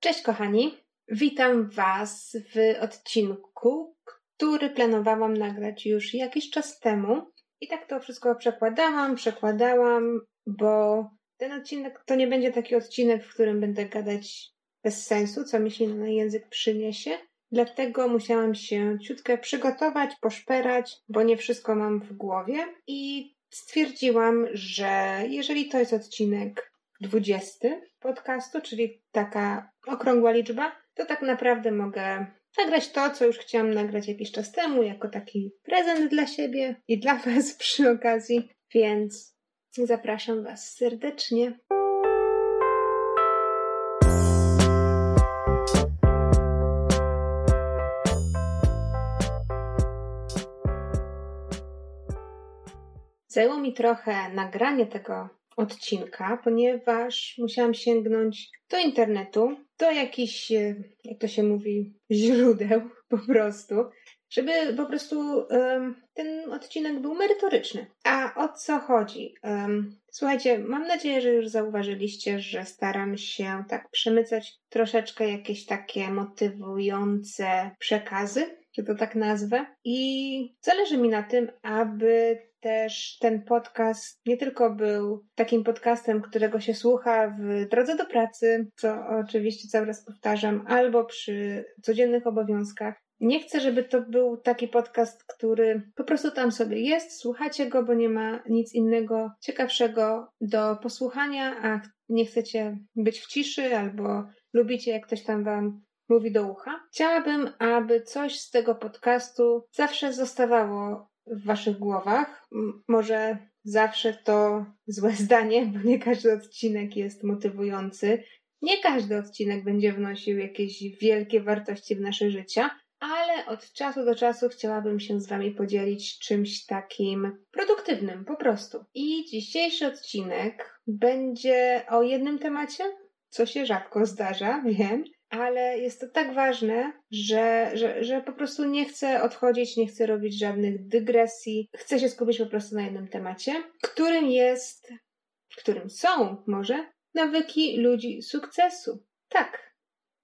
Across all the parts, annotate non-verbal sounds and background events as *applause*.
Cześć kochani, witam Was w odcinku, który planowałam nagrać już jakiś czas temu. I tak to wszystko przekładałam, przekładałam, bo ten odcinek to nie będzie taki odcinek, w którym będę gadać bez sensu, co mi się na język przyniesie. Dlatego musiałam się ciutkę przygotować, poszperać, bo nie wszystko mam w głowie i stwierdziłam, że jeżeli to jest odcinek 20 podcastu, czyli taka okrągła liczba, to tak naprawdę mogę nagrać to, co już chciałam nagrać jakiś czas temu, jako taki prezent dla siebie i dla *laughs* Was przy okazji, więc zapraszam Was serdecznie. Zajęło mi trochę nagranie tego odcinka, ponieważ musiałam sięgnąć do internetu, do jakichś, e, jak to się mówi, źródeł *laughs* po prostu, żeby po prostu um, ten odcinek był merytoryczny. A o co chodzi? Um, słuchajcie, mam nadzieję, że już zauważyliście, że staram się tak przemycać troszeczkę jakieś takie motywujące przekazy, że to tak nazwę. I zależy mi na tym, aby też ten podcast nie tylko był takim podcastem, którego się słucha w drodze do pracy, co oczywiście cały raz powtarzam, albo przy codziennych obowiązkach. Nie chcę, żeby to był taki podcast, który po prostu tam sobie jest, słuchacie go, bo nie ma nic innego ciekawszego do posłuchania, a nie chcecie być w ciszy albo lubicie, jak ktoś tam wam mówi do ucha. Chciałabym, aby coś z tego podcastu zawsze zostawało w waszych głowach. Może zawsze to złe *laughs* zdanie, bo nie każdy odcinek jest motywujący. Nie każdy odcinek będzie wnosił jakieś wielkie wartości w nasze życia, ale od czasu do czasu chciałabym się z Wami podzielić czymś takim produktywnym, po prostu. I dzisiejszy odcinek będzie o jednym temacie, co się rzadko zdarza, *laughs* wiem, ale jest to tak ważne, że, że, że po prostu nie chcę odchodzić, nie chcę robić żadnych dygresji. Chcę się skupić po prostu na jednym temacie, którym jest, którym są może nawyki ludzi sukcesu. Tak.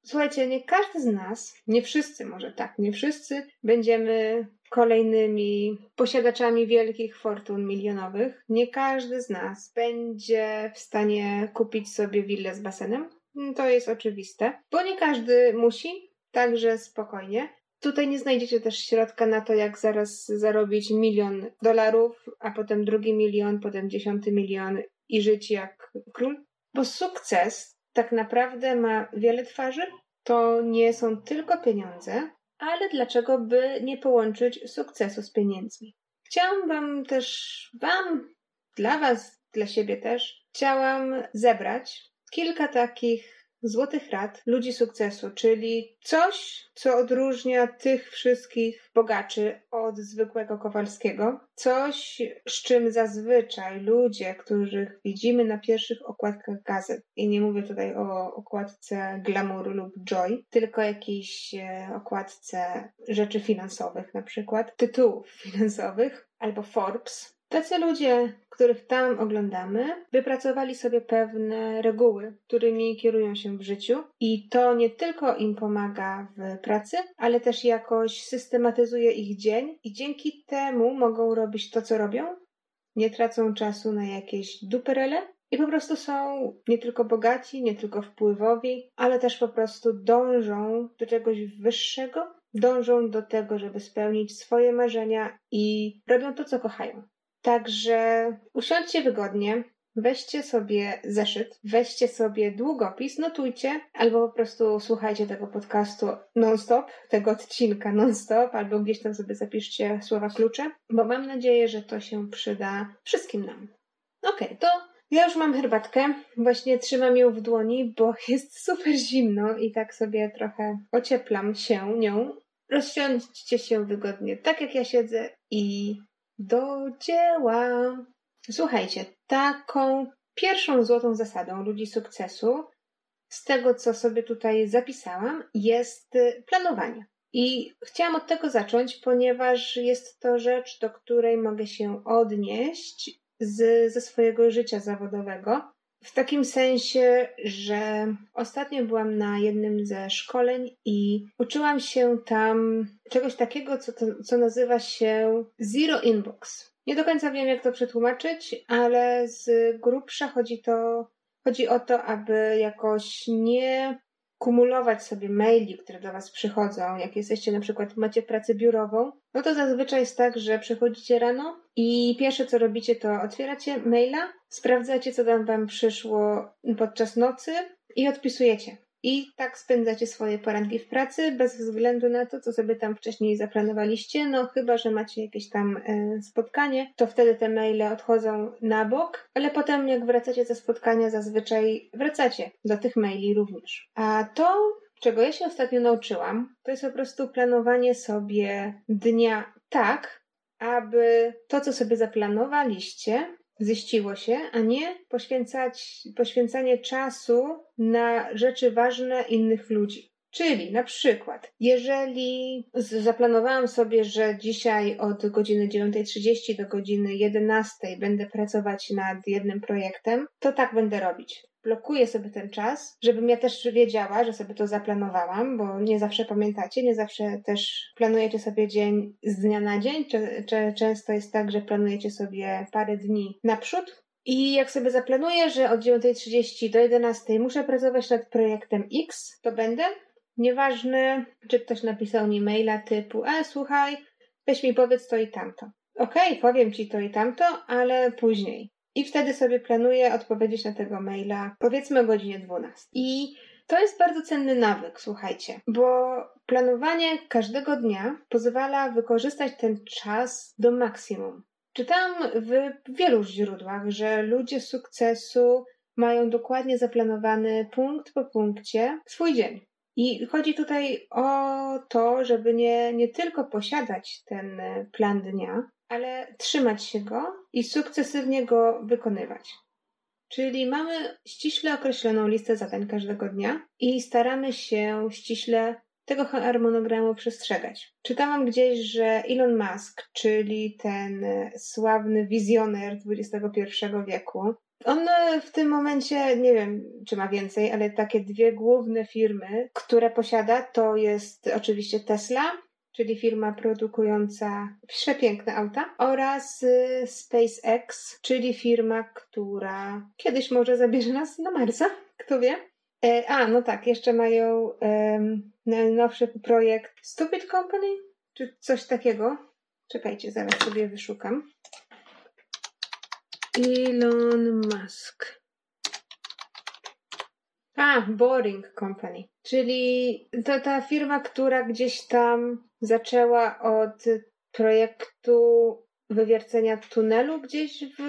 Słuchajcie, nie każdy z nas, nie wszyscy może tak, nie wszyscy będziemy kolejnymi posiadaczami wielkich fortun milionowych. Nie każdy z nas będzie w stanie kupić sobie willę z basenem. Mm, to jest oczywiste, bo nie każdy musi, także spokojnie. Tutaj nie znajdziecie też środka na to, jak zaraz zarobić milion dolarów, a potem drugi milion, potem dziesiąty milion i żyć jak król. Bo sukces tak naprawdę ma wiele twarzy. To nie są tylko pieniądze, ale dlaczego by nie połączyć sukcesu z pieniędzmi? Chciałam Wam też, Wam, dla Was, dla siebie też, chciałam zebrać kilka takich złotych rad ludzi sukcesu, czyli coś, co odróżnia tych wszystkich bogaczy od zwykłego Kowalskiego, coś, z czym zazwyczaj ludzie, których widzimy na pierwszych okładkach gazet, i nie mówię tutaj o okładce glamour lub joy, tylko jakiejś e, okładce rzeczy finansowych, na przykład tytułów finansowych, albo Forbes, Tacy ludzie, których tam oglądamy, wypracowali sobie pewne reguły, którymi kierują się w życiu, i to nie tylko im pomaga w pracy, ale też jakoś systematyzuje ich dzień, i dzięki temu mogą robić to, co robią, nie tracą czasu na jakieś duperele. I po prostu są nie tylko bogaci, nie tylko wpływowi, ale też po prostu dążą do czegoś wyższego, dążą do tego, żeby spełnić swoje marzenia i robią to, co kochają. Także usiądźcie wygodnie, weźcie sobie zeszyt, weźcie sobie długopis, notujcie, albo po prostu słuchajcie tego podcastu non-stop, tego odcinka non-stop, albo gdzieś tam sobie zapiszcie słowa klucze, bo mam nadzieję, że to się przyda wszystkim nam. Okej, okay, to ja już mam herbatkę, właśnie trzymam ją w dłoni, bo *laughs* jest super zimno i tak sobie trochę ocieplam się nią. Rozsiądźcie się wygodnie, tak jak ja siedzę i do dzieła. Słuchajcie, taką pierwszą złotą zasadą ludzi sukcesu, z tego co sobie tutaj zapisałam, jest planowanie. I chciałam od tego zacząć, ponieważ jest to rzecz, do której mogę się odnieść z, ze swojego życia zawodowego. W takim sensie, że ostatnio byłam na jednym ze szkoleń i uczyłam się tam czegoś takiego, co, to, co nazywa się Zero Inbox. Nie do końca wiem, jak to przetłumaczyć, ale z grubsza chodzi to, chodzi o to, aby jakoś nie kumulować sobie maili, które do Was przychodzą, jak jesteście na przykład, macie pracę biurową, no to zazwyczaj jest tak, że przychodzicie rano i pierwsze co robicie to otwieracie maila, sprawdzacie co tam Wam przyszło podczas nocy i odpisujecie. I tak spędzacie swoje poranki w pracy, bez względu na to, co sobie tam wcześniej zaplanowaliście. No, chyba, że macie jakieś tam e, spotkanie, to wtedy te maile odchodzą na bok, ale potem, jak wracacie ze spotkania, zazwyczaj wracacie do tych maili również. A to, czego ja się ostatnio nauczyłam, to jest po prostu planowanie sobie dnia tak, aby to, co sobie zaplanowaliście, ziściło się, a nie poświęcać, poświęcanie czasu na rzeczy ważne innych ludzi. Czyli na przykład, jeżeli zaplanowałam sobie, że dzisiaj od godziny 9.30 do godziny 11.00 będę pracować nad jednym projektem, to tak będę robić blokuję sobie ten czas, żebym ja też wiedziała, że sobie to zaplanowałam, bo nie zawsze pamiętacie, nie zawsze też planujecie sobie dzień z dnia na dzień, czy, czy często jest tak, że planujecie sobie parę dni naprzód. I jak sobie zaplanuję, że od 9.30 do 11.00 muszę pracować nad projektem X, to będę. Nieważne, czy ktoś napisał mi maila typu, e, słuchaj, weź mi powiedz to i tamto. Okej, okay, powiem ci to i tamto, ale później. I wtedy sobie planuję odpowiedzieć na tego maila, powiedzmy o godzinie 12. I to jest bardzo cenny nawyk, słuchajcie, bo planowanie każdego dnia pozwala wykorzystać ten czas do maksimum. Czytałam w wielu źródłach, że ludzie sukcesu mają dokładnie zaplanowany punkt po punkcie swój dzień. I chodzi tutaj o to, żeby nie, nie tylko posiadać ten plan dnia, ale trzymać się go i sukcesywnie go wykonywać. Czyli mamy ściśle określoną listę zadań każdego dnia i staramy się ściśle tego harmonogramu przestrzegać. Czytałam gdzieś, że Elon Musk, czyli ten sławny wizjoner XXI wieku, on w tym momencie, nie wiem czy ma więcej, ale takie dwie główne firmy, które posiada, to jest oczywiście Tesla czyli firma produkująca przepiękne auta, oraz y, SpaceX, czyli firma, która kiedyś może zabierze nas na Marsa, kto wie. E, a, no tak, jeszcze mają um, najnowszy projekt Stupid Company, czy coś takiego. Czekajcie, zaraz sobie wyszukam. Elon Musk. A, Boring Company, czyli to ta firma, która gdzieś tam zaczęła od projektu wywiercenia tunelu gdzieś w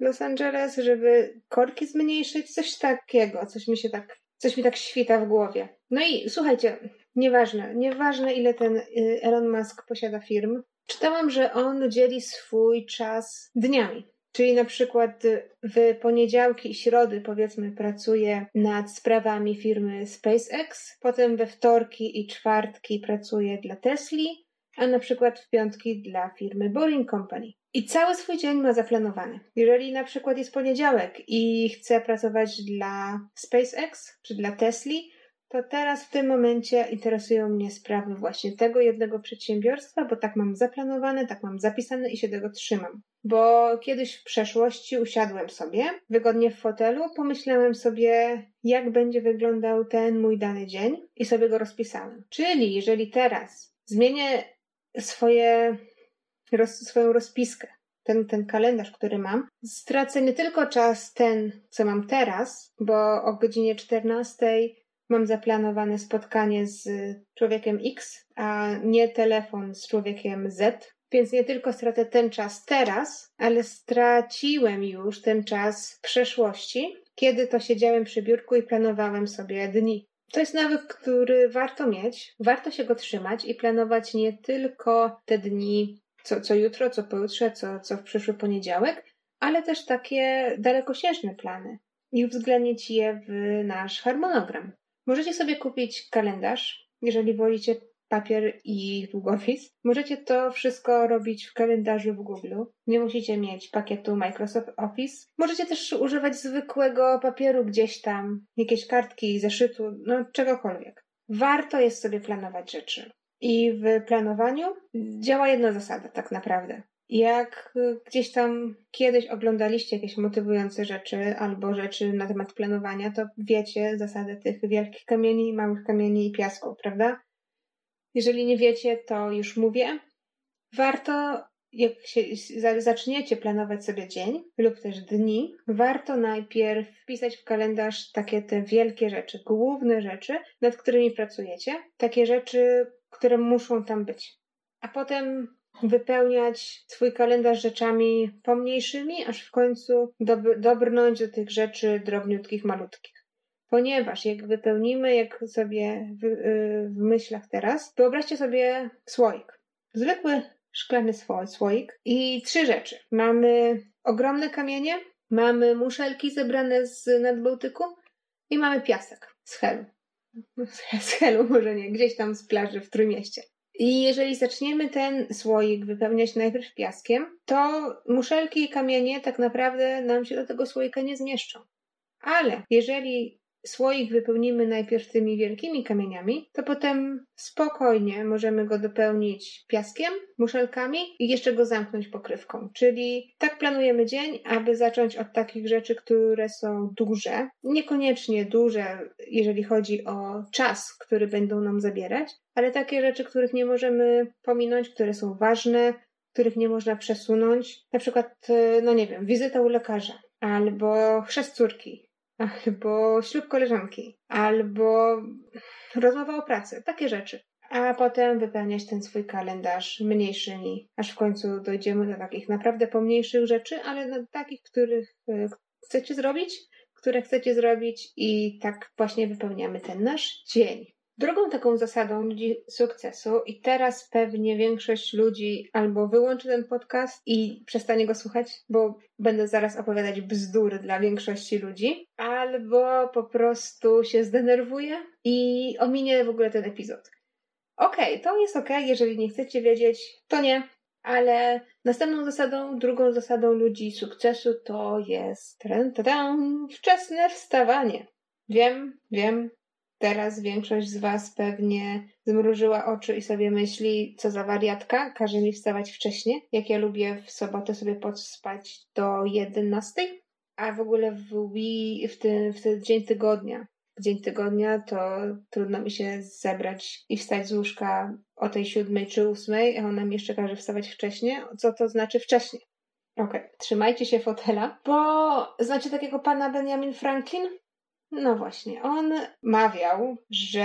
Los Angeles, żeby korki zmniejszyć, coś takiego, coś mi się tak, coś mi tak świta w głowie. No i słuchajcie, nieważne, nieważne ile ten y, Elon Musk posiada firm, czytałam, że on dzieli swój czas dniami. Czyli na przykład w poniedziałki i środy, powiedzmy, pracuje nad sprawami firmy SpaceX, potem we wtorki i czwartki pracuje dla Tesli, a na przykład w piątki dla firmy Boring Company. I cały swój dzień ma zaplanowany. Jeżeli na przykład jest poniedziałek i chce pracować dla SpaceX czy dla Tesli, to teraz w tym momencie interesują mnie sprawy właśnie tego jednego przedsiębiorstwa, bo tak mam zaplanowane, tak mam zapisane i się tego trzymam. Bo kiedyś w przeszłości usiadłem sobie wygodnie w fotelu, pomyślałem sobie, jak będzie wyglądał ten mój dany dzień i sobie go rozpisałem. Czyli jeżeli teraz zmienię swoje, roz, swoją rozpiskę, ten, ten kalendarz, który mam, stracę nie tylko czas ten, co mam teraz, bo o godzinie 14 mam zaplanowane spotkanie z człowiekiem X, a nie telefon z człowiekiem Z. Więc nie tylko stracę ten czas teraz, ale straciłem już ten czas w przeszłości, kiedy to siedziałem przy biurku i planowałem sobie dni. To jest nawyk, który warto mieć, warto się go trzymać i planować nie tylko te dni, co, co jutro, co pojutrze, co, co w przyszły poniedziałek, ale też takie dalekosiężne plany i uwzględnić je w nasz harmonogram. Możecie sobie kupić kalendarz, jeżeli wolicie papier i długopis. Możecie to wszystko robić w kalendarzu w Google. Nie musicie mieć pakietu Microsoft Office. Możecie też używać zwykłego papieru gdzieś tam, jakieś kartki, zeszytu, no czegokolwiek. Warto jest sobie planować rzeczy. I w planowaniu działa jedna zasada, tak naprawdę. Jak gdzieś tam kiedyś oglądaliście jakieś motywujące rzeczy albo rzeczy na temat planowania, to wiecie zasadę tych wielkich kamieni, małych kamieni i piasków, prawda? Jeżeli nie wiecie, to już mówię. Warto, jak się zaczniecie planować sobie dzień lub też dni, warto najpierw wpisać w kalendarz takie te wielkie rzeczy, główne rzeczy, nad którymi pracujecie, takie rzeczy, które muszą tam być. A potem wypełniać swój kalendarz rzeczami pomniejszymi, aż w końcu dob- dobrnąć do tych rzeczy drobniutkich, malutkich. Ponieważ jak wypełnimy, jak sobie w, yy, w myślach teraz, wyobraźcie sobie słoik. Zwykły szklany słoik i trzy rzeczy. Mamy ogromne kamienie, mamy muszelki zebrane z nadbałtyku i mamy piasek z Helu. *laughs* Z Helu może nie, gdzieś tam z plaży w Trójmieście. I jeżeli zaczniemy ten słoik wypełniać najpierw piaskiem, to muszelki i kamienie tak naprawdę nam się do tego słoika nie zmieszczą. Ale jeżeli słoik wypełnimy najpierw tymi wielkimi kamieniami, to potem spokojnie możemy go dopełnić piaskiem, muszelkami i jeszcze go zamknąć pokrywką. Czyli tak planujemy dzień, aby zacząć od takich rzeczy, które są duże, niekoniecznie duże, jeżeli chodzi o czas, który będą nam zabierać, ale takie rzeczy, których nie możemy pominąć, które są ważne, których nie można przesunąć. Na przykład, no nie wiem, wizyta u lekarza albo chrzest córki, albo ślub koleżanki, albo rozmowa o pracy, takie rzeczy. A potem wypełniać ten swój kalendarz mniejszymi, aż w końcu dojdziemy do takich naprawdę pomniejszych rzeczy, ale do takich, których e, chcecie zrobić, które chcecie zrobić i tak właśnie wypełniamy ten nasz dzień. Drugą taką zasadą ludzi sukcesu, i teraz pewnie większość ludzi albo wyłączy ten podcast i przestanie go słuchać, bo będę zaraz opowiadać bzdury dla większości ludzi, albo po prostu się zdenerwuje i ominie w ogóle ten epizod. Okej, okay, to jest okay. jeżeli nie chcecie wiedzieć, to nie, ale następną zasadą, drugą zasadą ludzi sukcesu to jest wczesne wstawanie. Wiem, wiem, Teraz większość z Was pewnie zmrużyła oczy i sobie myśli, co za wariatka, każe mi wstawać wcześniej, jak ja lubię w sobotę sobie podspać do 11, a w ogóle w, w, ten, w ten dzień tygodnia. W dzień tygodnia to trudno mi się zebrać i wstać z łóżka o tej siódmej czy ósmej, a ona mi jeszcze każe wstawać wcześniej. Co to znaczy wcześniej? Okej, okay. trzymajcie się fotela, bo znacie takiego pana Benjamin Franklin? No właśnie, on mawiał, że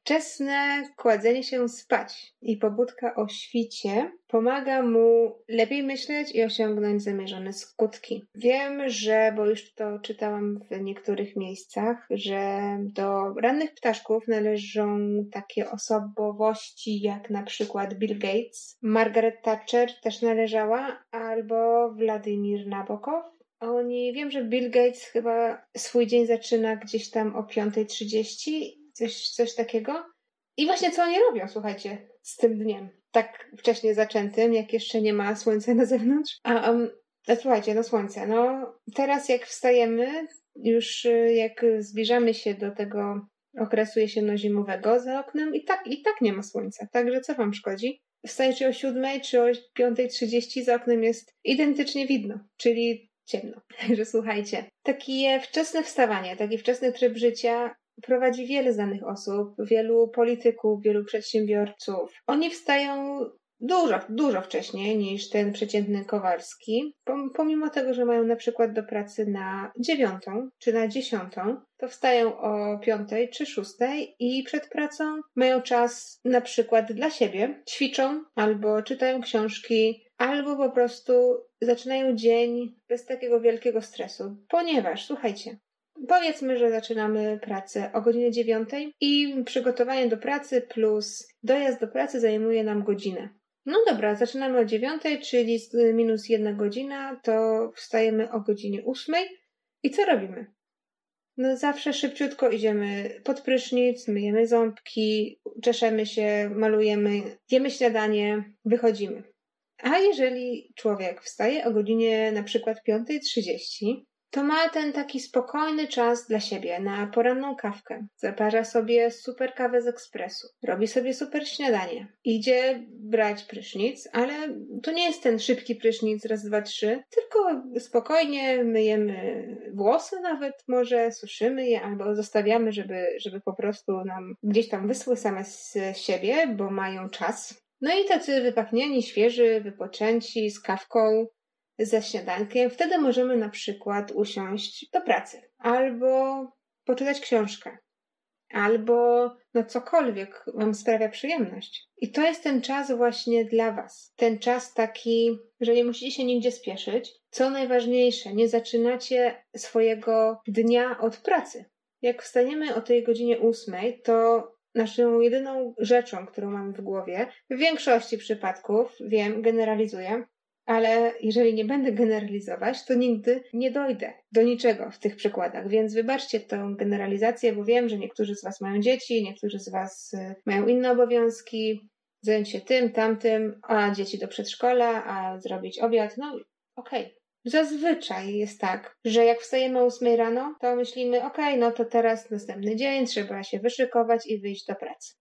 wczesne kładzenie się spać i pobudka o świcie pomaga mu lepiej myśleć i osiągnąć zamierzone skutki. Wiem, że, bo już to czytałam w niektórych miejscach, że do rannych ptaszków należą takie osobowości jak na przykład Bill Gates, Margaret Thatcher też należała, albo Władimir Nabokow oni, wiem, że Bill Gates chyba swój dzień zaczyna gdzieś tam o 5.30, coś, coś takiego. I właśnie co oni robią, słuchajcie, z tym dniem, tak wcześnie zaczętym, jak jeszcze nie ma słońca na zewnątrz. A, um, a słuchajcie, no słońce, no teraz jak wstajemy, już y, jak zbliżamy się do tego okresu jesienno-zimowego za oknem i tak, i tak nie ma słońca, także co wam szkodzi? Wstajecie o 7 czy o 5.30 za oknem jest identycznie widno, czyli ciemno. *laughs* Także słuchajcie, takie wczesne wstawanie, taki wczesny tryb życia prowadzi wiele znanych osób, wielu polityków, wielu przedsiębiorców. Oni wstają dużo, dużo wcześniej niż ten przeciętny Kowalski. Pomimo tego, że mają na przykład do pracy na dziewiątą czy na dziesiątą, to wstają o piątej czy szóstej i przed pracą mają czas na przykład dla siebie, ćwiczą albo czytają książki, albo po prostu zaczynają dzień bez takiego wielkiego stresu. Ponieważ, słuchajcie, Powiedzmy, że zaczynamy pracę o godzinie dziewiątej i przygotowanie do pracy plus dojazd do pracy zajmuje nam godzinę. No dobra, zaczynamy o dziewiątej, czyli minus jedna godzina, to wstajemy o godzinie ósmej. I co robimy? no zawsze szybciutko idziemy pod prysznic, myjemy ząbki, czeszemy się, malujemy, jemy śniadanie, wychodzimy. A jeżeli człowiek wstaje o godzinie na przykład 5.30, to ma ten taki spokojny czas dla siebie na poranną kawkę. Zaparza sobie super kawę z ekspresu, robi sobie super śniadanie, idzie brać prysznic, ale to nie jest ten szybki prysznic raz, dwa, trzy, tylko spokojnie myjemy włosy nawet, może suszymy je albo zostawiamy, żeby, żeby po prostu nam gdzieś tam wysły same z siebie, bo mają czas. No i tacy wypachnieni, świeży, wypoczęci, z kawką, ze śniadankiem, wtedy możemy na przykład usiąść do pracy albo poczytać książkę, albo no cokolwiek Wam sprawia przyjemność. I to jest ten czas właśnie dla Was. Ten czas taki, że nie musicie się nigdzie spieszyć. Co najważniejsze, nie zaczynacie swojego dnia od pracy. Jak wstaniemy o tej godzinie ósmej, to naszą jedyną rzeczą, którą mamy w głowie, w większości przypadków, wiem, generalizuję, ale jeżeli nie będę generalizować, to nigdy nie dojdę do niczego w tych przykładach. Więc wybaczcie tę generalizację, bo wiem, że niektórzy z Was mają dzieci, niektórzy z Was y, mają inne obowiązki, zająć się tym, tamtym, a dzieci do przedszkola, a zrobić obiad. No okej. Okay. Zazwyczaj jest tak, że jak wstajemy o 8 rano, to myślimy, okay, no to teraz następny dzień, trzeba się wyszykować i wyjść do pracy.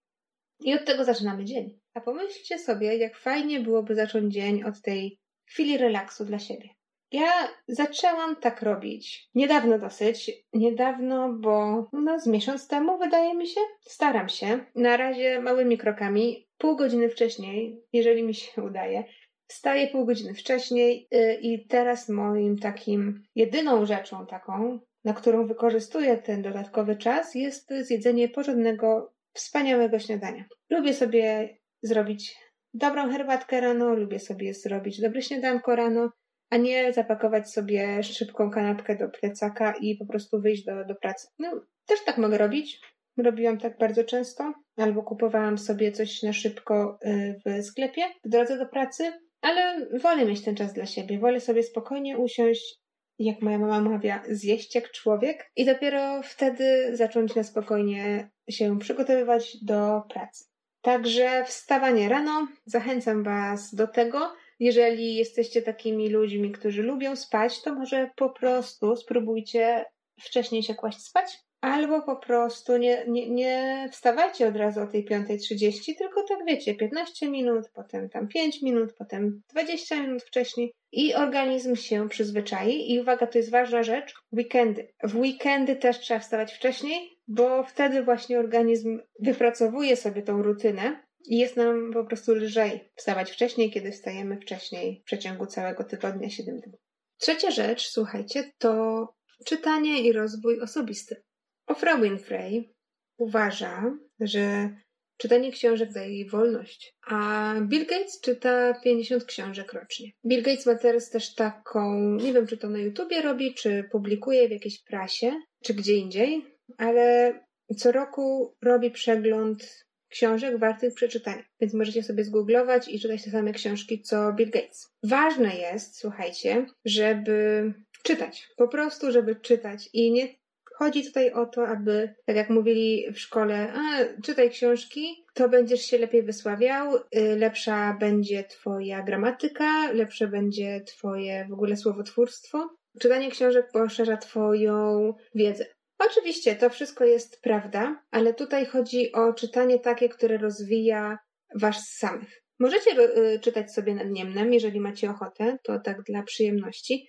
I od tego zaczynamy dzień. A pomyślcie sobie, jak fajnie byłoby zacząć dzień od tej chwili relaksu dla siebie. Ja zaczęłam tak robić niedawno dosyć, niedawno, bo no z miesiąc temu wydaje mi się. Staram się, na razie małymi krokami, pół godziny wcześniej, jeżeli mi się udaje. Wstaję pół godziny wcześniej yy, i teraz moim takim jedyną rzeczą taką, na którą wykorzystuję ten dodatkowy czas, jest zjedzenie porządnego, wspaniałego śniadania. Lubię sobie zrobić dobrą herbatkę rano, lubię sobie zrobić dobre śniadanko rano, a nie zapakować sobie szybką kanapkę do plecaka i po prostu wyjść do, do pracy. No, też tak mogę robić. Robiłam tak bardzo często, albo kupowałam sobie coś na szybko y, w sklepie w drodze do pracy, ale wolę mieć ten czas dla siebie. Wolę sobie spokojnie usiąść, jak moja mama mawia, zjeść jak człowiek i dopiero wtedy zacząć na spokojnie się przygotowywać do pracy. Także wstawanie rano, zachęcam Was do tego. Jeżeli jesteście takimi ludźmi, którzy lubią spać, to może po prostu spróbujcie wcześniej się kłaść spać, albo po prostu nie, nie, nie wstawajcie od razu o tej 5.30, tylko tak wiecie, 15 minut, potem tam 5 minut, potem 20 minut wcześniej i organizm się przyzwyczai. I uwaga, to jest ważna rzecz, weekendy. W weekendy też trzeba wstawać wcześniej, bo wtedy właśnie organizm wypracowuje sobie tą rutynę i jest nam po prostu lżej wstawać wcześniej, kiedy wstajemy wcześniej w przeciągu całego tygodnia 7 dni. Trzecia rzecz, słuchajcie, to czytanie i rozwój osobisty. Oprah Winfrey uważa, że czytanie książek daje jej wolność, a Bill Gates czyta 50 książek rocznie. Bill Gates ma teraz też taką, nie wiem czy to na YouTubie robi, czy publikuje w jakiejś prasie, czy gdzie indziej, ale co roku robi przegląd książek wartych przeczytania, więc możecie sobie zgooglować i czytać te same książki co Bill Gates. Ważne jest, słuchajcie, żeby czytać, po prostu, żeby czytać i nie Chodzi tutaj o to, aby, tak jak mówili w szkole, a, czytaj książki, to będziesz się lepiej wysławiał, y, lepsza będzie twoja gramatyka, lepsze będzie twoje w ogóle słowotwórstwo. Czytanie książek poszerza twoją wiedzę. Oczywiście to wszystko jest prawda, ale tutaj chodzi o czytanie takie, które rozwija was samych. Możecie y, czytać sobie nad Niemnem, jeżeli macie ochotę, to tak dla przyjemności,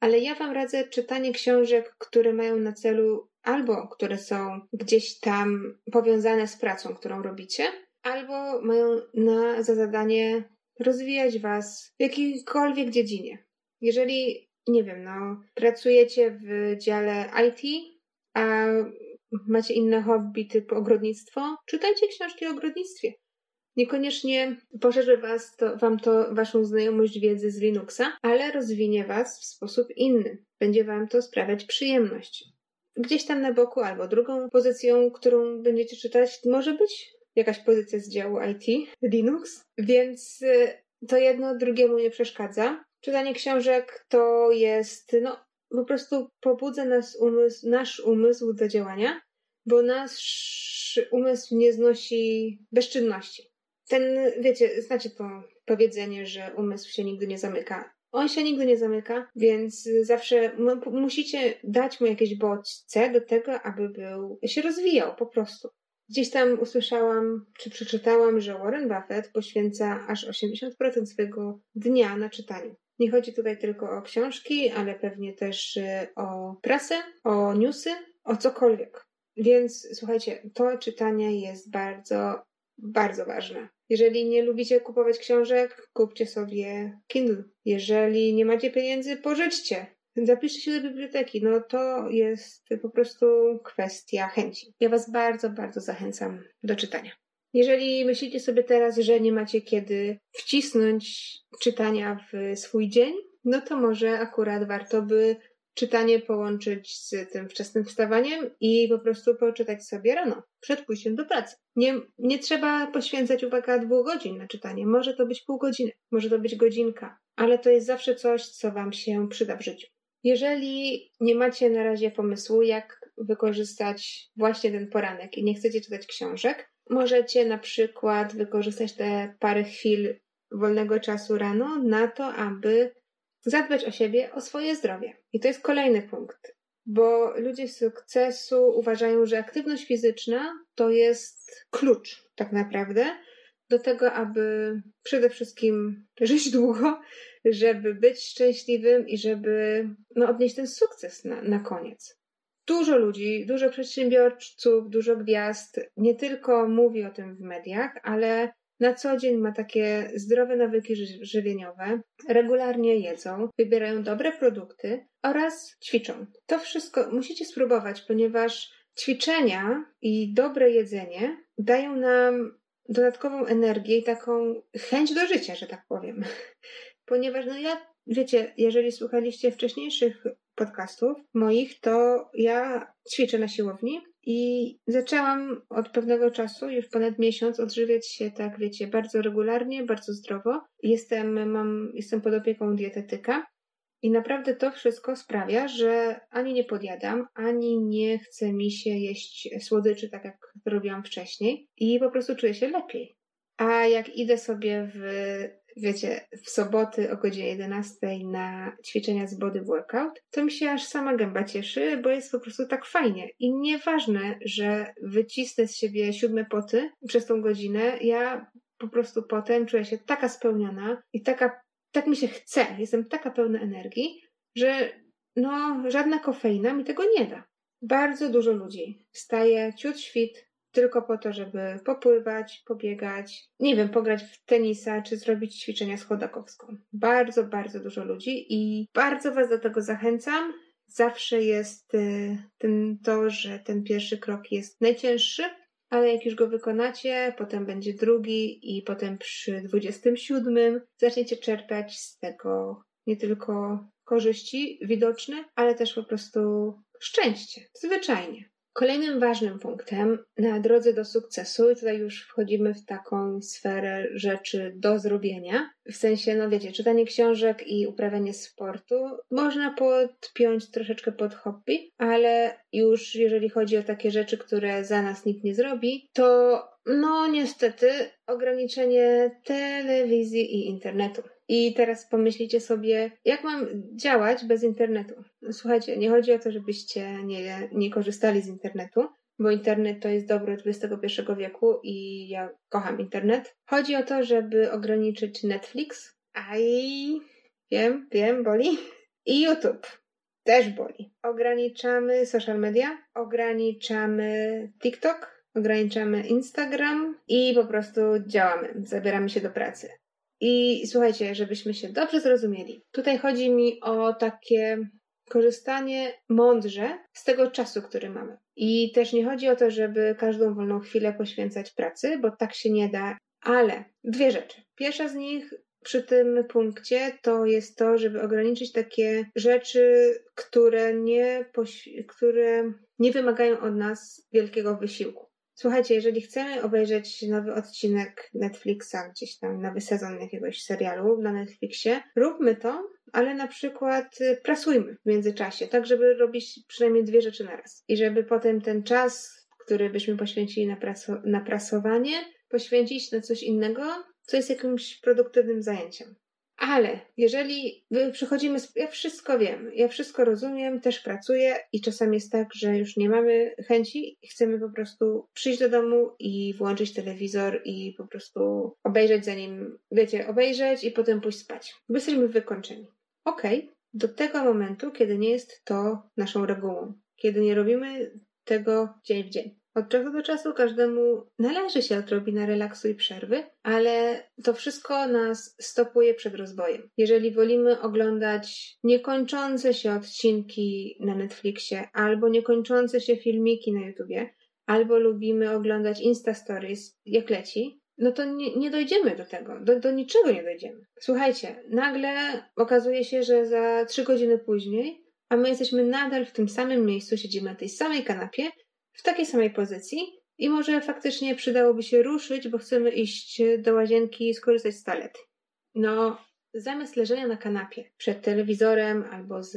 ale ja Wam radzę czytanie książek, które mają na celu albo które są gdzieś tam powiązane z pracą, którą robicie, albo mają na, za zadanie rozwijać Was w jakiejkolwiek dziedzinie. Jeżeli, nie wiem, no, pracujecie w dziale IT, a macie inne hobby typu ogrodnictwo, czytajcie książki o ogrodnictwie. Niekoniecznie poszerzy was to, wam to waszą znajomość wiedzy z Linuxa, ale rozwinie was w sposób inny. Będzie wam to sprawiać przyjemność. Gdzieś tam na boku albo drugą pozycją, którą będziecie czytać, może być jakaś pozycja z działu IT, Linux, więc y, to jedno drugiemu nie przeszkadza. Czytanie książek to jest, no, po prostu pobudza nas umysł, nasz umysł do działania, bo nasz umysł nie znosi bezczynności. Ten, wiecie, znacie to powiedzenie, że umysł się nigdy nie zamyka. On się nigdy nie zamyka, więc zawsze musicie dać mu jakieś bodźce do tego, aby był, się rozwijał po prostu. Gdzieś tam usłyszałam, czy przeczytałam, że Warren Buffett poświęca aż 80% swojego dnia na czytaniu. Nie chodzi tutaj tylko o książki, ale pewnie też y, o prasę, o newsy, o cokolwiek. Więc słuchajcie, to czytanie jest bardzo, bardzo ważne. Jeżeli nie lubicie kupować książek, kupcie sobie Kindle. Jeżeli nie macie pieniędzy, pożyczcie. Zapiszcie się do biblioteki. No to jest po prostu kwestia chęci. Ja Was bardzo, bardzo zachęcam do czytania. Jeżeli myślicie sobie teraz, że nie macie kiedy wcisnąć czytania w swój dzień, no to może akurat warto by czytanie połączyć z tym wczesnym wstawaniem i po prostu poczytać sobie rano, przed pójściem do pracy. Nie, nie trzeba poświęcać, uwaga, dwóch godzin na czytanie. Może to być pół godziny, może to być godzinka, ale to jest zawsze coś, co Wam się przyda w życiu. Jeżeli nie macie na razie pomysłu, jak wykorzystać właśnie ten poranek i nie chcecie czytać książek, możecie na przykład wykorzystać te parę chwil wolnego czasu rano na to, aby zadbać o siebie, o swoje zdrowie. I to jest kolejny punkt, bo ludzie sukcesu uważają, że aktywność fizyczna to jest klucz tak naprawdę do tego, aby przede wszystkim żyć długo, żeby być szczęśliwym i żeby no, odnieść ten sukces na, na koniec. Dużo ludzi, dużo przedsiębiorców, dużo gwiazd nie tylko mówi o tym w mediach, ale na co dzień ma takie zdrowe nawyki żywieniowe, regularnie jedzą, wybierają dobre produkty oraz ćwiczą. To wszystko musicie spróbować, ponieważ ćwiczenia i dobre jedzenie dają nam dodatkową energię i taką chęć do życia, że tak powiem. *laughs* Ponieważ no ja, wiecie, jeżeli słuchaliście wcześniejszych podcastów moich, to ja ćwiczę na siłowni i zaczęłam od pewnego czasu, już ponad miesiąc, odżywiać się tak, wiecie, bardzo regularnie, bardzo zdrowo. Jestem, mam, jestem pod opieką dietetyka. I naprawdę to wszystko sprawia, że ani nie podjadam, ani nie chce mi się jeść słodyczy tak jak robiłam wcześniej i po prostu czuję się lepiej. A jak idę sobie w wiecie, w soboty o godzinie 11 na ćwiczenia z body workout, to mi się aż sama gęba cieszy, bo jest po prostu tak fajnie. I nieważne, że wycisnę z siebie siódme poty przez tą godzinę, ja po prostu potem czuję się taka spełniona i taka, tak mi się chce, jestem taka pełna energii, że no, żadna kofeina mi tego nie da. Bardzo dużo ludzi wstaje ciut świt, tylko po to, żeby popływać, pobiegać, nie wiem, pograć w tenisa czy zrobić ćwiczenia z chodakowską. Bardzo, bardzo dużo ludzi i bardzo Was do tego zachęcam. Zawsze jest y, ten, to, że ten pierwszy krok jest najcięższy, ale jak już go wykonacie, potem będzie drugi i potem przy 27 zaczniecie czerpać z tego nie tylko korzyści widoczne, ale też po prostu szczęście. Zwyczajnie. Kolejnym ważnym punktem na drodze do sukcesu, i tutaj już wchodzimy w taką sferę rzeczy do zrobienia, w sensie, no wiecie, czytanie książek i uprawianie sportu można podpiąć troszeczkę pod hobby, ale już jeżeli chodzi o takie rzeczy, które za nas nikt nie zrobi, to no niestety ograniczenie telewizji i internetu. I teraz pomyślicie sobie, jak mam działać bez internetu? Słuchajcie, nie chodzi o to, żebyście nie, nie korzystali z internetu, bo internet to jest dobro XXI wieku i ja kocham internet. Chodzi o to, żeby ograniczyć Netflix, a i wiem, wiem, boli. I YouTube też boli. Ograniczamy social media, ograniczamy TikTok, ograniczamy Instagram i po prostu działamy, zabieramy się do pracy. I słuchajcie, żebyśmy się dobrze zrozumieli, tutaj chodzi mi o takie korzystanie mądrze z tego czasu, który mamy. I też nie chodzi o to, żeby każdą wolną chwilę poświęcać pracy, bo tak się nie da, ale dwie rzeczy. Pierwsza z nich przy tym punkcie to jest to, żeby ograniczyć takie rzeczy, które nie, które nie wymagają od nas wielkiego wysiłku. Słuchajcie, jeżeli chcemy obejrzeć nowy odcinek Netflixa, gdzieś tam nowy sezon jakiegoś serialu na Netflixie, róbmy to ale na przykład y, prasujmy w międzyczasie, tak żeby robić przynajmniej dwie rzeczy na raz. I żeby potem ten czas, który byśmy poświęcili na, praso- na prasowanie, poświęcić na coś innego, co jest jakimś produktywnym zajęciem. Ale jeżeli przychodzimy, ja wszystko wiem, ja wszystko rozumiem, też pracuję i czasami jest tak, że już nie mamy chęci i chcemy po prostu przyjść do domu i włączyć telewizor i po prostu obejrzeć zanim, wiecie, obejrzeć i potem pójść spać. Bo jesteśmy wykończeni. Okej, okay. do tego momentu, kiedy nie jest to naszą regułą, kiedy nie robimy tego dzień w dzień. Od czasu do czasu każdemu należy się odrobina relaksu i przerwy, ale to wszystko nas stopuje przed rozwojem. Jeżeli wolimy oglądać niekończące się odcinki na Netflixie albo niekończące się filmiki na YouTubie, albo lubimy oglądać Insta Stories jak leci, no to nie, nie dojdziemy do tego, do, do niczego nie dojdziemy. Słuchajcie, nagle okazuje się, że za trzy godziny później, a my jesteśmy nadal w tym samym miejscu, siedzimy na tej samej kanapie w takiej samej pozycji i może faktycznie przydałoby się ruszyć, bo chcemy iść do łazienki i skorzystać z toalety. No, zamiast leżenia na kanapie przed telewizorem albo z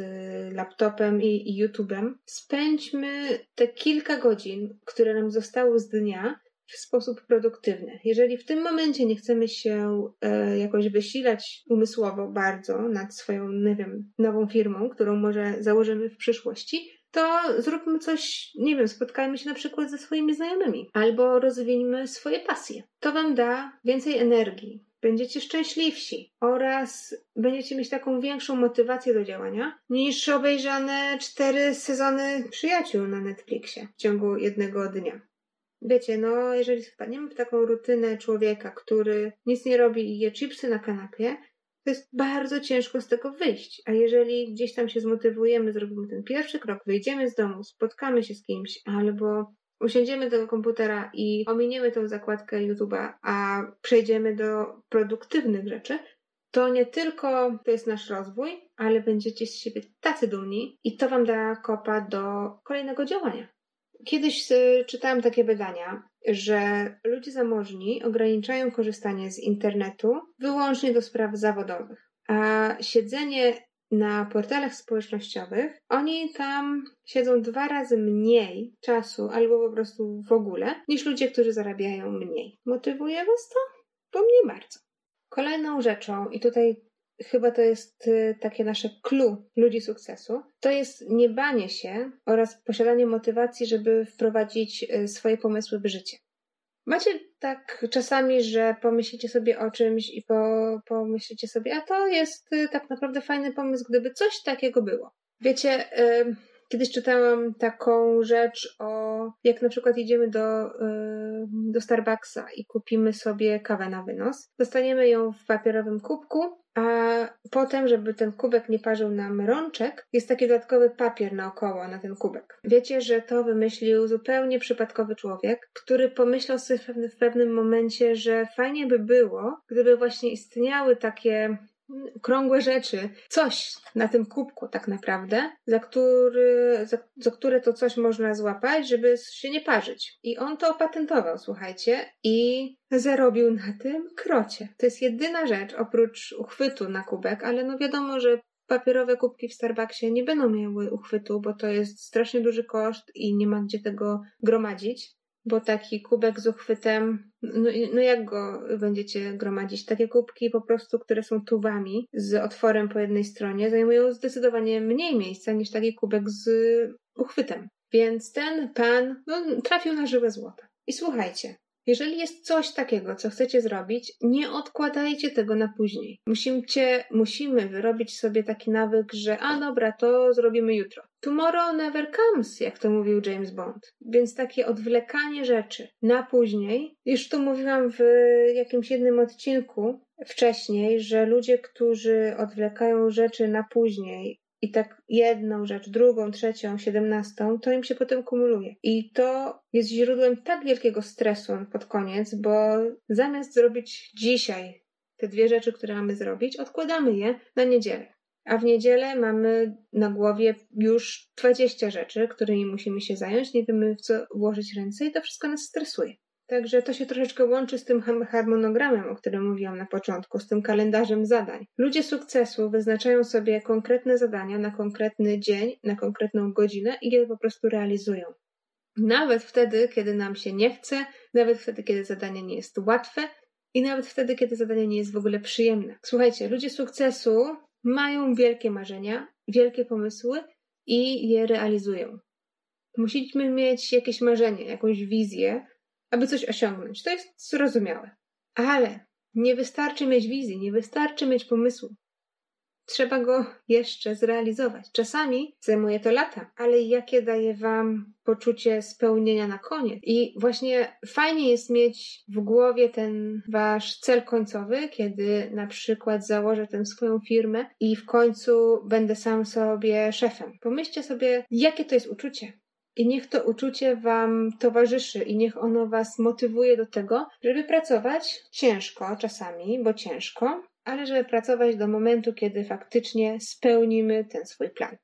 laptopem i, i YouTube'em, spędźmy te kilka godzin, które nam zostało z dnia, w sposób produktywny. Jeżeli w tym momencie nie chcemy się e, jakoś wysilać umysłowo bardzo nad swoją, nie wiem, nową firmą, którą może założymy w przyszłości, to zróbmy coś, nie wiem, spotkajmy się na przykład ze swoimi znajomymi albo rozwiniemy swoje pasje. To Wam da więcej energii, będziecie szczęśliwsi oraz będziecie mieć taką większą motywację do działania niż obejrzane cztery sezony przyjaciół na Netflixie w ciągu jednego dnia. Wiecie, no jeżeli wpadniemy w taką rutynę człowieka, który nic nie robi i je chipsy na kanapie, to jest bardzo ciężko z tego wyjść. A jeżeli gdzieś tam się zmotywujemy, zrobimy ten pierwszy krok, wyjdziemy z domu, spotkamy się z kimś, albo usiądziemy do komputera i ominiemy tą zakładkę YouTube'a, a przejdziemy do produktywnych rzeczy, to nie tylko to jest nasz rozwój, ale będziecie z siebie tacy dumni i to Wam da kopa do kolejnego działania. Kiedyś y, czytałam takie badania, że ludzie zamożni ograniczają korzystanie z internetu wyłącznie do spraw zawodowych, a siedzenie na portalach społecznościowych, oni tam siedzą dwa razy mniej czasu albo po prostu w ogóle niż ludzie, którzy zarabiają mniej. Motywuje Was to? Bo mnie bardzo. Kolejną rzeczą, i tutaj chyba to jest y, takie nasze clue ludzi sukcesu, to jest niebanie się oraz posiadanie motywacji, żeby wprowadzić y, swoje pomysły w życie. Macie tak czasami, że pomyślicie sobie o czymś i po, pomyślicie sobie, a to jest y, tak naprawdę fajny pomysł, gdyby coś takiego było. Wiecie, kiedyś czytałam taką rzecz o jak na przykład idziemy do, do Starbucksa i kupimy sobie kawę na wynos. Dostaniemy ją w papierowym kubku a potem, żeby ten kubek nie parzył nam rączek, jest taki dodatkowy papier naokoło na ten kubek. Wiecie, że to wymyślił zupełnie przypadkowy człowiek, który pomyślał sobie w pewnym momencie, że fajnie by było, gdyby właśnie istniały takie krągłe rzeczy, coś na tym kubku tak naprawdę, za, który, za, za, które to coś można złapać, żeby się nie parzyć. I on to opatentował, słuchajcie, i zarobił na tym krocie. To jest jedyna rzecz oprócz uchwytu na kubek, ale no wiadomo, że papierowe kubki w Starbucksie nie będą miały uchwytu, bo to jest strasznie duży koszt i nie ma gdzie tego gromadzić bo taki kubek z uchwytem, no, no jak go będziecie gromadzić? Takie kubki po prostu, które są tubami z otworem po jednej stronie, zajmują zdecydowanie mniej miejsca niż taki kubek z uchwytem. Więc ten pan no, trafił na żywe złoto. I słuchajcie, jeżeli jest coś takiego, co chcecie zrobić, nie odkładajcie tego na później. Musimy, musimy wyrobić sobie taki nawyk, że a dobra, to zrobimy jutro. Tomorrow never comes, jak to mówił James Bond. Więc takie odwlekanie rzeczy na później, już tu mówiłam w jakimś jednym odcinku wcześniej, że ludzie, którzy odwlekają rzeczy na później, i tak jedną rzecz, drugą, trzecią, siedemnastą, to im się potem kumuluje. I to jest źródłem tak wielkiego stresu pod koniec, bo zamiast zrobić dzisiaj te dwie rzeczy, które mamy zrobić, odkładamy je na niedzielę. A w niedzielę mamy na głowie już 20 rzeczy, którymi musimy się zająć, nie wiemy w co włożyć ręce i to wszystko nas stresuje. Także to się troszeczkę łączy z tym harmonogramem, o którym mówiłam na początku, z tym kalendarzem zadań. Ludzie sukcesu wyznaczają sobie konkretne zadania na konkretny dzień, na konkretną godzinę i je po prostu realizują. Nawet wtedy, kiedy nam się nie chce, nawet wtedy, kiedy zadanie nie jest łatwe i nawet wtedy, kiedy zadanie nie jest w ogóle przyjemne. Słuchajcie, ludzie sukcesu mają wielkie marzenia, wielkie pomysły i je realizują. Musimy mieć jakieś marzenie, jakąś wizję, aby coś osiągnąć. To jest zrozumiałe. Ale nie wystarczy mieć wizji, nie wystarczy mieć pomysłu. Trzeba go jeszcze zrealizować. Czasami zajmuje to lata, ale jakie daje Wam poczucie spełnienia na koniec? I właśnie fajnie jest mieć w głowie ten Wasz cel końcowy, kiedy na przykład założę tę swoją firmę i w końcu będę sam sobie szefem. Pomyślcie sobie, jakie to jest uczucie. I niech to uczucie Wam towarzyszy i niech ono Was motywuje do tego, żeby pracować ciężko czasami, bo ciężko, ale żeby pracować do momentu, kiedy faktycznie spełnimy ten swój plan.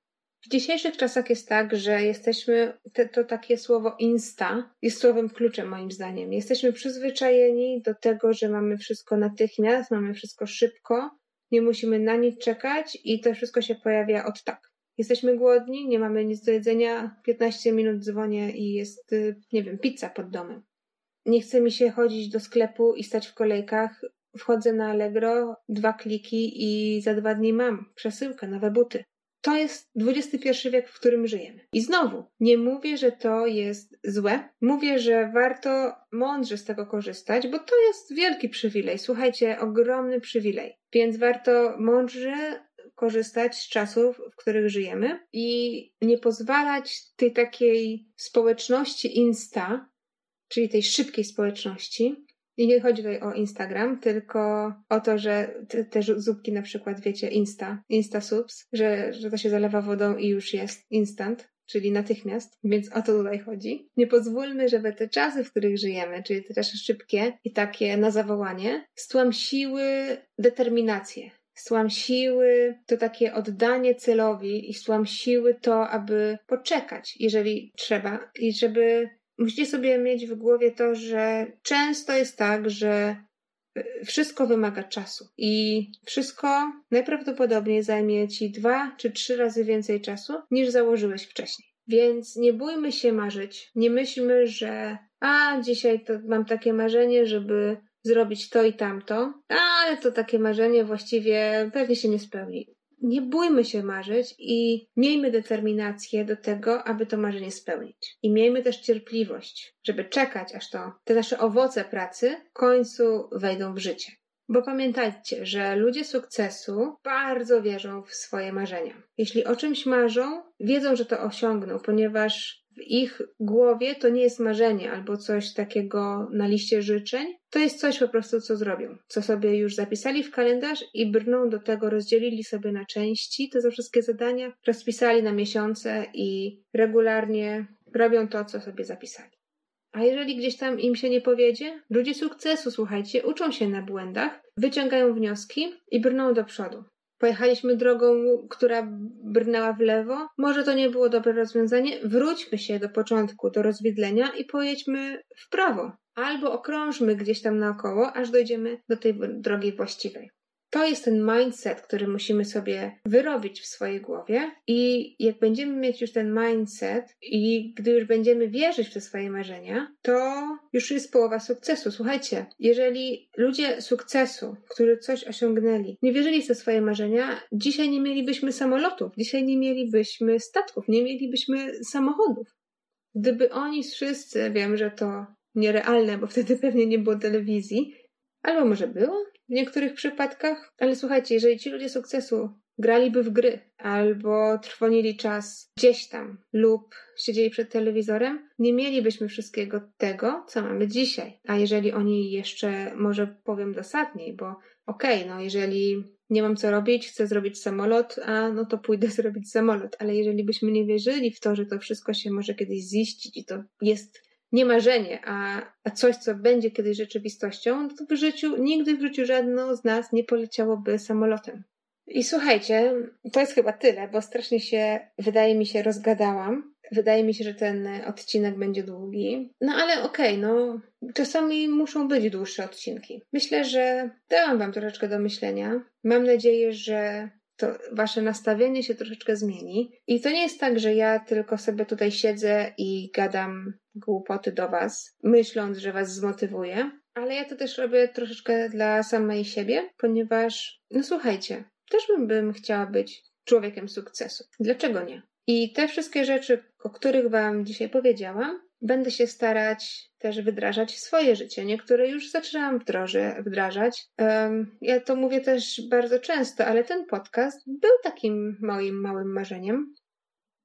W dzisiejszych czasach jest tak, że jesteśmy, te, to takie słowo insta jest słowem kluczem moim zdaniem. Jesteśmy przyzwyczajeni do tego, że mamy wszystko natychmiast, mamy wszystko szybko, nie musimy na nic czekać i to wszystko się pojawia od tak. Jesteśmy głodni, nie mamy nic do jedzenia, 15 minut dzwonię i jest, y, nie wiem, pizza pod domem. Nie chce mi się chodzić do sklepu i stać w kolejkach, wchodzę na Allegro, dwa kliki i za dwa dni mam przesyłkę, nowe buty. To jest XXI wiek, w którym żyjemy. I znowu, nie mówię, że to jest złe. Mówię, że warto mądrze z tego korzystać, bo to jest wielki przywilej. Słuchajcie, ogromny przywilej. Więc warto mądrze korzystać z czasów, w których żyjemy i nie pozwalać tej takiej społeczności Insta, czyli tej szybkiej społeczności, i nie chodzi tutaj o Instagram, tylko o to, że te, te zupki na przykład, wiecie, Insta, Insta subs, że, że to się zalewa wodą i już jest instant, czyli natychmiast, więc o to tutaj chodzi. Nie pozwólmy, żeby te czasy, w których żyjemy, czyli te czasy szybkie i takie na zawołanie, stłamsiły determinację, stłamsiły to takie oddanie celowi i stłamsiły to, aby poczekać, jeżeli trzeba, i żeby musicie sobie mieć w głowie to, że często jest tak, że y, wszystko wymaga czasu i wszystko najprawdopodobniej zajmie ci dwa czy trzy razy więcej czasu niż założyłeś wcześniej. Więc nie bójmy się marzyć. Nie myślmy, że a dzisiaj to mam takie marzenie, żeby zrobić to i tamto, ale to takie marzenie właściwie pewnie się nie spełni nie bójmy się marzyć i miejmy determinację do tego, aby to marzenie spełnić. I miejmy też cierpliwość, żeby czekać, aż to te nasze owoce pracy w końcu wejdą w życie. Bo pamiętajcie, że ludzie sukcesu bardzo wierzą w swoje marzenia. Jeśli o czymś marzą, wiedzą, że to osiągną, ponieważ w ich głowie to nie jest marzenie albo coś takiego na liście życzeń, to jest coś po prostu, co zrobią, co sobie już zapisali w kalendarz i brną do tego, rozdzielili sobie na części te wszystkie zadania, rozpisali na miesiące i regularnie robią to, co sobie zapisali. A jeżeli gdzieś tam im się nie powiedzie, ludzie sukcesu, słuchajcie, uczą się na błędach, wyciągają wnioski i brną do przodu. Pojechaliśmy drogą, która brnęła w lewo. Może to nie było dobre rozwiązanie. Wróćmy się do początku, do rozwidlenia i pojedźmy w prawo. Albo okrążmy gdzieś tam naokoło, aż dojdziemy do tej drogi właściwej. To jest ten mindset, który musimy sobie wyrobić w swojej głowie, i jak będziemy mieć już ten mindset, i gdy już będziemy wierzyć w te swoje marzenia, to już jest połowa sukcesu. Słuchajcie, jeżeli ludzie sukcesu, którzy coś osiągnęli, nie wierzyli w te swoje marzenia, dzisiaj nie mielibyśmy samolotów, dzisiaj nie mielibyśmy statków, nie mielibyśmy samochodów. Gdyby oni wszyscy, wiem, że to nierealne, bo wtedy pewnie nie było telewizji, albo może było, w niektórych przypadkach, ale słuchajcie, jeżeli ci ludzie sukcesu graliby w gry albo trwonili czas gdzieś tam lub siedzieli przed telewizorem, nie mielibyśmy wszystkiego tego, co mamy dzisiaj. A jeżeli oni jeszcze, może powiem dosadniej, bo okej, okay, no jeżeli nie mam co robić, chcę zrobić samolot, a no to pójdę *laughs* zrobić samolot, ale jeżeli byśmy nie wierzyli w to, że to wszystko się może kiedyś ziścić i to jest nie marzenie, a, a coś, co będzie kiedyś rzeczywistością, no to w życiu, nigdy w życiu żadno z nas nie poleciałoby samolotem. I słuchajcie, to jest chyba tyle, bo strasznie się, wydaje mi się, rozgadałam. wydaje mi się, że ten odcinek będzie długi. No ale okej, okay, no czasami muszą być dłuższe odcinki. Myślę, że dałam Wam troszeczkę do myślenia. Mam nadzieję, że to wasze nastawienie się troszeczkę zmieni. I to nie jest tak, że ja tylko sobie tutaj siedzę i gadam głupoty do was, myśląc, że was zmotywuję, ale ja to też robię troszeczkę dla samej siebie, ponieważ, no słuchajcie, też bym, bym chciała być człowiekiem sukcesu. Dlaczego nie? I te wszystkie rzeczy, o których Wam dzisiaj powiedziałam, będę się starać też wdrażać w swoje życie. Niektóre już zaczynałam wdroży, wdrażać. Ja to mówię też bardzo często, ale ten podcast był takim moim małym marzeniem.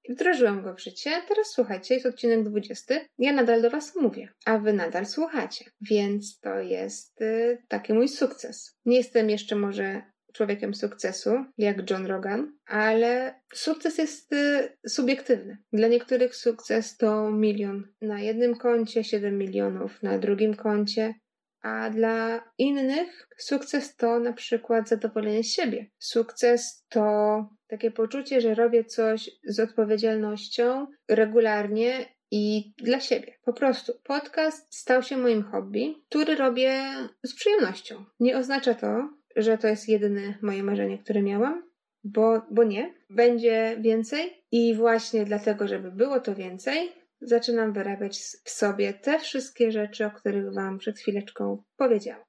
Wdrożyłam go w życie. Teraz słuchajcie, jest odcinek 20. Ja nadal do Was mówię, a Wy nadal słuchacie. Więc to jest y, taki mój sukces. Nie jestem jeszcze może człowiekiem sukcesu, jak John Rogan, ale sukces jest y, subiektywny. Dla niektórych sukces to milion na jednym koncie, 7 milionów na drugim koncie, a dla innych sukces to na przykład zadowolenie z siebie. Sukces to takie poczucie, że robię coś z odpowiedzialnością regularnie i dla siebie. Po prostu podcast stał się moim hobby, który robię z przyjemnością. Nie oznacza to, że to jest jedyne moje marzenie, które miałam, bo, bo nie. Będzie więcej i właśnie dlatego, żeby było to więcej, zaczynam wyrabiać w sobie te wszystkie rzeczy, o których Wam przed chwileczką powiedziałam.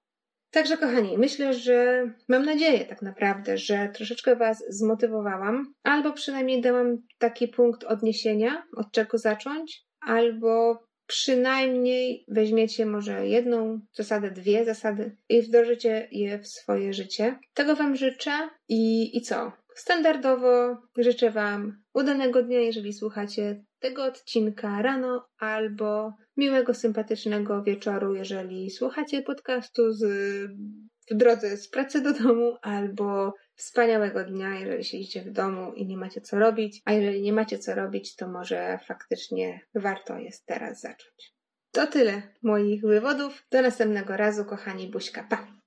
Także, kochani, myślę, że mam nadzieję tak naprawdę, że troszeczkę Was zmotywowałam, albo przynajmniej dałam taki punkt odniesienia, od czego zacząć, albo przynajmniej weźmiecie może jedną zasadę, dwie zasady i wdrożycie je w swoje życie. Tego Wam życzę i, i co? Standardowo życzę Wam udanego dnia, jeżeli słuchacie tego odcinka rano, albo miłego, sympatycznego wieczoru, jeżeli słuchacie podcastu z, w drodze z pracy do domu, albo wspaniałego dnia, jeżeli siedzicie w domu i nie macie co robić, a jeżeli nie macie co robić, to może faktycznie warto jest teraz zacząć. To tyle moich wywodów. Do następnego razu, kochani, buźka, pa!